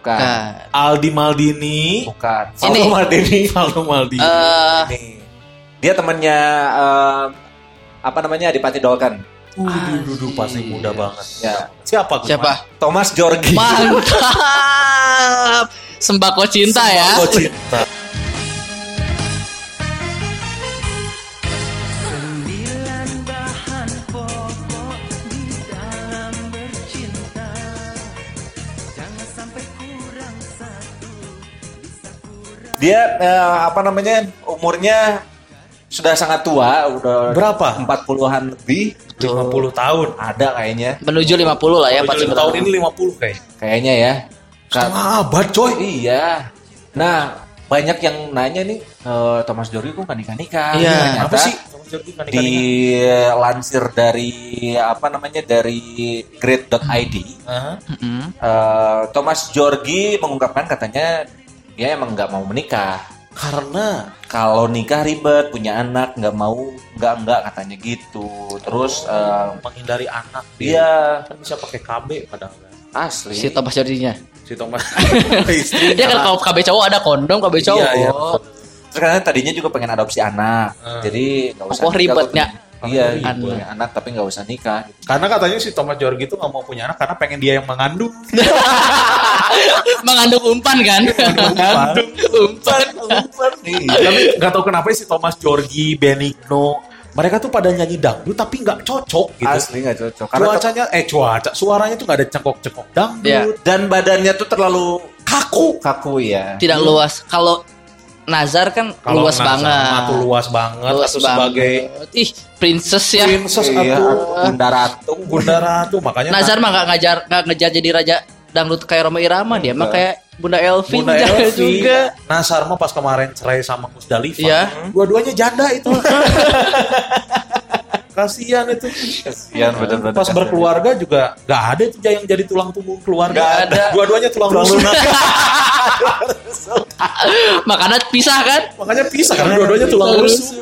bukan. kan. Aldi Maldini, Bukan. Ini. Valdo Maldini. Valdo Maldini. Nih. Dia temannya eh, apa namanya? Adipati Dolken. Udah, duduk pasti muda banget. Ya. Siapa? Gus? siapa? Thomas Jorgi. Mantap. Sembako cinta ya. Oh, cinta. Dia eh, apa namanya? Umurnya sudah sangat tua, udah Berapa? 40-an lebih. 50 tahun. Ada kayaknya. Menuju 50 lah ya, Kalau 45 tahun ini 50 kayak. Kayaknya ya. Ka- Setengah abad coy. Iya. Nah, banyak yang nanya nih, eh, Thomas Jorgi kok nggak nikah-nikah? Iya. Ternyata Apa sih? Thomas Jorgi nggak nikah-nikah? dilansir dari apa namanya dari grade.id? Mm-mm. eh, Thomas Jorgi mengungkapkan katanya dia emang nggak mau menikah Karena kalau nikah ribet punya anak nggak mau nggak nggak katanya gitu terus eh, menghindari anak dia kan bisa pakai KB padahal asli Si Thomas Jordinya. Si Thomas istri. Dia kan kalau KB cowok ada kondom, KB cowok. Iya, iya. terus katanya tadinya juga pengen adopsi anak Hmm. jadi nggak usah Oh, ribetnya. Iya Anak. punya anak tapi nggak usah nikah Karena katanya si Thomas Jorgi itu nggak mau punya anak karena pengen dia yang mengandung. Mengandung umpan kan? Mengandung. umpan. Iya. Tapi nggak tahu kenapa si Thomas Jorgi, Benigno, mereka tuh pada nyanyi dangdut tapi nggak cocok gitu. asli nggak cocok karena Cuacanya, eh cuaca, suaranya tuh nggak ada cengkok-cengkok dangdut. Iya. dan badannya tuh terlalu Kaku. kaku ya Tidak luas. Kalau Nazar kan Kalau luas Nazar banget. tuh luas banget. Luas atau banget. sebagai Ih, princess ya. princess iya, atau Bunda Ratu Bunda Ratu. Makanya Nazar mah nggak ngajar nggak ngejar jadi raja dangdut kayak Roma Irama dia mah kayak Bunda Elvin Bunda Elvi, juga. Nazar mah pas kemarin cerai sama Musdalifah. Iya. Dua-duanya janda itu. Kasihan itu. Kasihan bener-bener Pas berkeluarga juga nggak ada itu yang jadi tulang punggung keluarga. Nggak ada. Dua-duanya tulang Tulang rusuk. Makanya pisah kan? Makanya pisah karena dua-duanya tulang rusuk.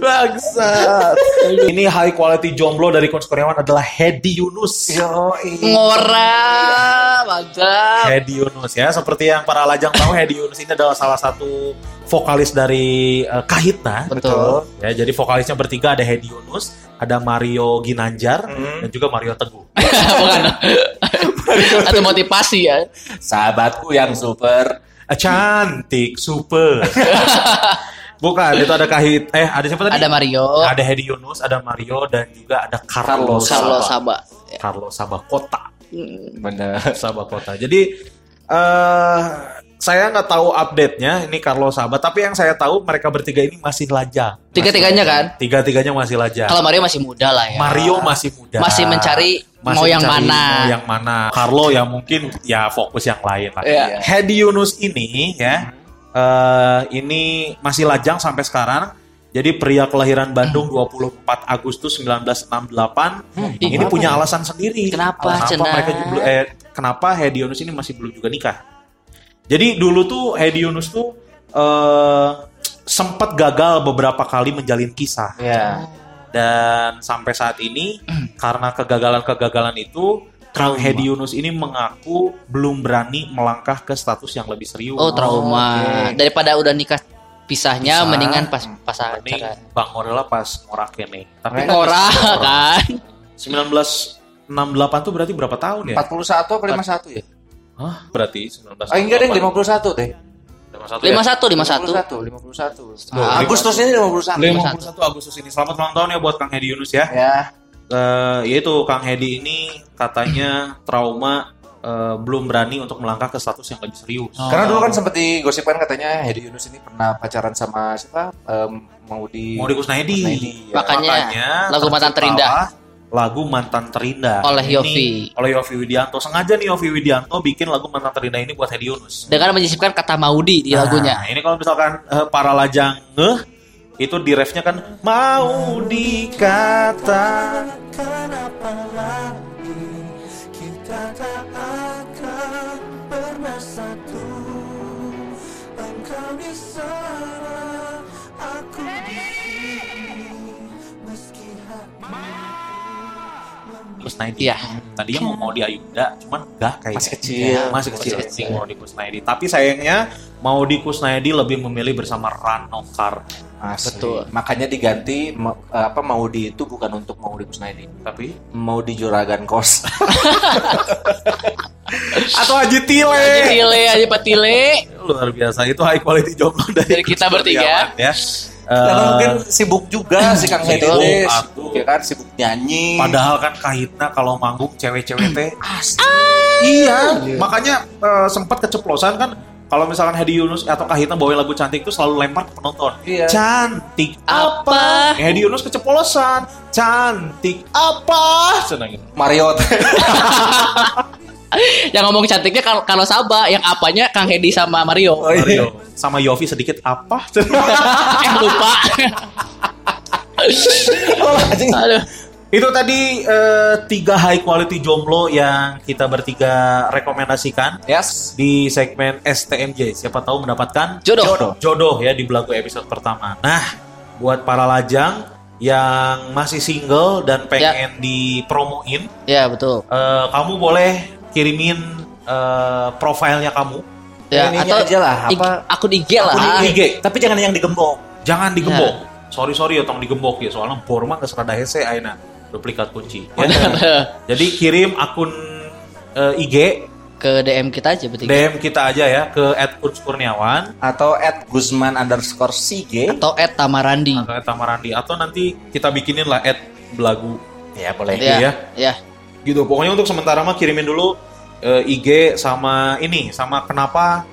Bangsat. Ini high quality jomblo dari Coach Kurniawan adalah Hedi Yunus. Yo, Ngora, mantap. Hedi Yunus ya, seperti yang para lajang tahu Hedi Yunus ini adalah salah satu vokalis dari eh, Kahitna. Betul. Ya, jadi vokalisnya bertiga ada Hedi Yunus, ada Mario Ginanjar, Hmm. dan juga Mario Teguh. Bukan. Atau motivasi ya. sahabatku yang super. Eh, Cantik, super. Bukan, itu ada Kahit. Eh, ada siapa tadi? Ada Mario, Ada Hedi Yunus, ada Mario, dan juga ada Carlos, Carlos Saba. Saba. Carlos Sabah Kota. Bener. Sabah Kota. Jadi eh saya nggak tahu update-nya ini Carlo sahabat, tapi yang saya tahu mereka bertiga ini masih lajang. Tiga-tiganya kan? Tiga-tiganya masih lajang. Kalau Mario masih muda lah ya. Mario masih muda. Masih mencari mau yang mana. Mau yang mana. Carlo yang mungkin ya fokus yang lain lah. Iya. Hedi Yunus ini ya eh, ini masih lajang sampai sekarang. Jadi pria kelahiran Bandung 24 Agustus 1968 ini kenapa punya ya? alasan sendiri. Kenapa, Kenapa Cenah? mereka eh, kenapa Hedi Yunus ini masih belum juga nikah? Jadi dulu tuh Hedi Yunus tuh eh, sempat gagal beberapa kali menjalin kisah Ya. dan sampai saat ini karena kegagalan-kegagalan itu Kang Hedi Yunus ini mengaku belum berani melangkah ke status yang lebih serius. Oh trauma. oke. Daripada udah nikah pisahnya, Pisah. mendingan pas pas Ini acara. Bang Morela pas ngorak nih. Tapi kan Ora kan? 1968 tuh berarti berapa tahun ya? 41 atau 51 ya? Hah? Berarti 1968. Ah enggak deh 51 deh. 51 ya? 51 51. 51. Ah, Agustus ini 51. 51 Agustus ini. Selamat ulang tahun ya buat Kang Hedi Yunus ya. Ya. Eh, yaitu Kang Hedi ini katanya trauma eh, belum berani untuk melangkah ke status yang lebih serius. Karena dulu kan sempat digosipkan katanya Hedi Yunus ini pernah pacaran sama siapa? Em, Maudi. Maudi Kusnaidi. Kusnaidi, ya. Makanya, lagu Mantan terciptalah Terindah. Lagu Mantan Terindah. Oleh Ini Yovie. Oleh Yofi Widianto. Sengaja nih Yofi Widianto bikin lagu Mantan Terindah ini buat Hedi Yunus. Dengan menyisipkan kata Maudi di Nah, lagunya. ini kalau misalkan eh, para lajang ngeh itu di refnya kan mau dikatakan apa lagi kita tak akan pernah satu engkau di sana aku di sini meski Kusnaidi. Iya. Tadinya mau mau di Ayunda, cuman enggak kayak Masih kecil. Masih kecil. Masih kecil. Mau di Kusnaidi. Tapi sayangnya mau di Kusnaidi lebih memilih bersama Rano Karno. Asli. Betul. Makanya diganti ma- apa Maudi itu bukan untuk Maudi Kusnaidi. Tapi Maudi Juragan Kos. atau Haji Tile. Aji Tile, Aji Patile. Luar biasa itu high quality jomblo dari, Dari kita bertiga. Ya. Karena Eh, mungkin sibuk juga si Kang Hedi Sibuk, teh. atuh. Sibuk ya kan sibuk nyanyi. Padahal kan kahitna kalau manggung cewek-cewek teh Iya, makanya eh, sempat keceplosan kan kalau misalkan Hedi Yunus atau Kahitna bawain lagu cantik itu selalu lempar ke penonton. Iya. Cantik Apa? Hedi Yunus keceplosan. Cantik apa? Senang gitu. Mario. Yang ngomong cantiknya kalau kalau Saba, yang apanya Kang Hedi sama Mario. Oh, iya. Mario. Sama Yofi sedikit apa? eh lupa. Aduh. itu tadi eh, tiga high quality jomblo yang kita bertiga rekomendasikan Yes. di segmen STMJ. Siapa tahu mendapatkan Jodoh. Jodoh. jodoh ya di belagu episode pertama. Nah, buat para lajang yang masih single dan pengen dipromoin, Ya betul. eh, kamu boleh kirimin eh, profilnya kamu. Ya, Ini atau aja lah, IG- apa- akun IG lah. Akun IG. Tapi jangan yang digembok. Jangan digembok. Sorry sorry ya tong digembok ya soalnya bor mah geus rada hese ayeuna duplikat kunci. Ya. Jadi kirim akun eh, IG Ke DM kita aja bertiga. DM kita aja ya ke @kurniawan Atau at Guzman underscore Sige. Atau Tamarandi. atau @tamarandi atau nanti kita bikinin lah @belagu Ya boleh. Iya. Ya, ya. Gitu. Pokoknya untuk sementara mah kirimin dulu eh, IG sama ini sama kenapa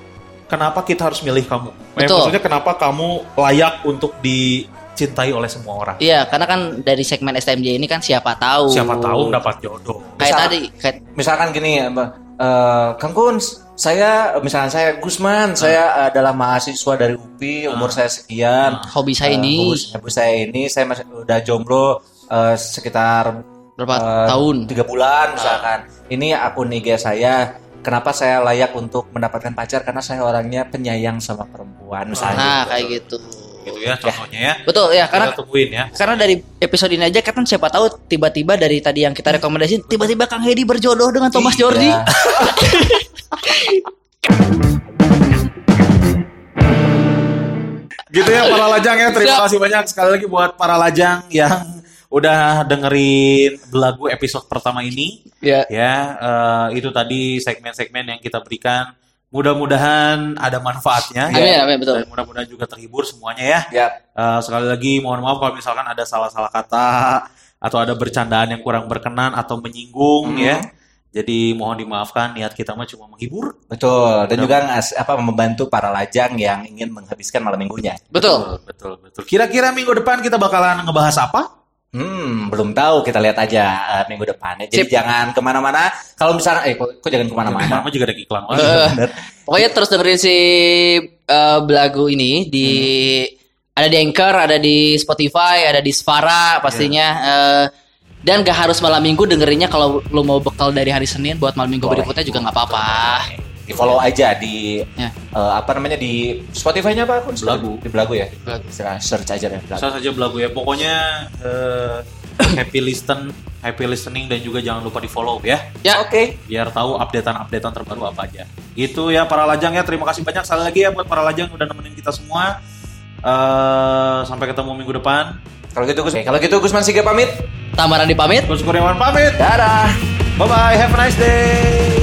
kenapa kita harus milih kamu. Eh, Betul. maksudnya kenapa kamu layak untuk dicintai oleh semua orang? Iya, karena kan dari segmen STMJ ini kan siapa tahu. siapa tahu dapat jodoh. Kayak Misal- tadi, kayak Misalkan gini, apa, eh, Kang Kun, saya misalnya saya Gusman, saya adalah mahasiswa dari UPI, umur saya sekian. hobi saya Eh, ini. hobi- hobi saya ini, saya masih udah jomblo eh, sekitar berapa eh, tahun? tiga bulan misalkan. Ini akun IG saya. Kenapa saya layak untuk mendapatkan pacar? Karena saya orangnya penyayang sama perempuan misalnya. Nah, kayak gitu. gitu ya contohnya ya Betul ya, karena kita tungguin ya karena dari episode ini aja kan siapa tahu tiba-tiba dari tadi yang kita rekomendasiin tiba-tiba Kang Hedi berjodoh dengan Thomas Iya. Jordi. gitu ya para lajang ya terima Siap. kasih banyak sekali lagi buat para lajang yang udah dengerin belagu episode pertama ini Ya. ya eh, itu tadi segmen-segmen yang kita berikan mudah-mudahan ada manfaatnya Amin, ya. amin betul. dan mudah-mudahan juga terhibur semuanya ya Ya, Eh, sekali lagi mohon maaf kalau misalkan ada salah-salah kata atau ada bercandaan yang kurang berkenan atau menyinggung Hmm. ya Jadi mohon dimaafkan niat kita mah cuma menghibur. Betul. Dan juga ngas- apa membantu para lajang yang ingin menghabiskan malam minggunya. Betul. Betul, betul. Kira-kira minggu depan kita bakalan ngebahas apa? Hmm, belum tahu. Kita lihat aja eh, minggu depannya. Jadi Sip. jangan ke mana-mana. Kalau misalnya, eh, kok, kok jangan ke mana-mana? Nama juga ada iklan. Oh, iya, bener. Pokoknya terus dengerin si eh, belagu ini di ada di Anchor, ada di Spotify, ada di Spara pastinya. Eh, dan gak harus malam minggu dengerinnya kalau lu mau bekal dari hari Senin buat malam minggu Boleh. berikutnya juga nggak apa-apa. Di follow aja di Ya. eh, apa namanya di Spotify-nya apa akun? Belagu. Di Belagu ya. Belagu. Search aja deh Belagu. Bisa saja belagu ya. Pokoknya eh, happy listen, happy listening dan juga jangan lupa di follow ya. Ya, Oke. Biar tahu updatean-updatean terbaru apa aja. Gitu ya para lajang ya. Terima kasih banyak sekali lagi ya buat para lajang yang udah nemenin kita semua. Eh, sampai ketemu minggu depan. Kalau gitu Gus, kalau gitu Gusman Siga pamit. Tamaran dipamit. Gus Kurniawan pamit. Dadah. Bye bye. Have a nice day.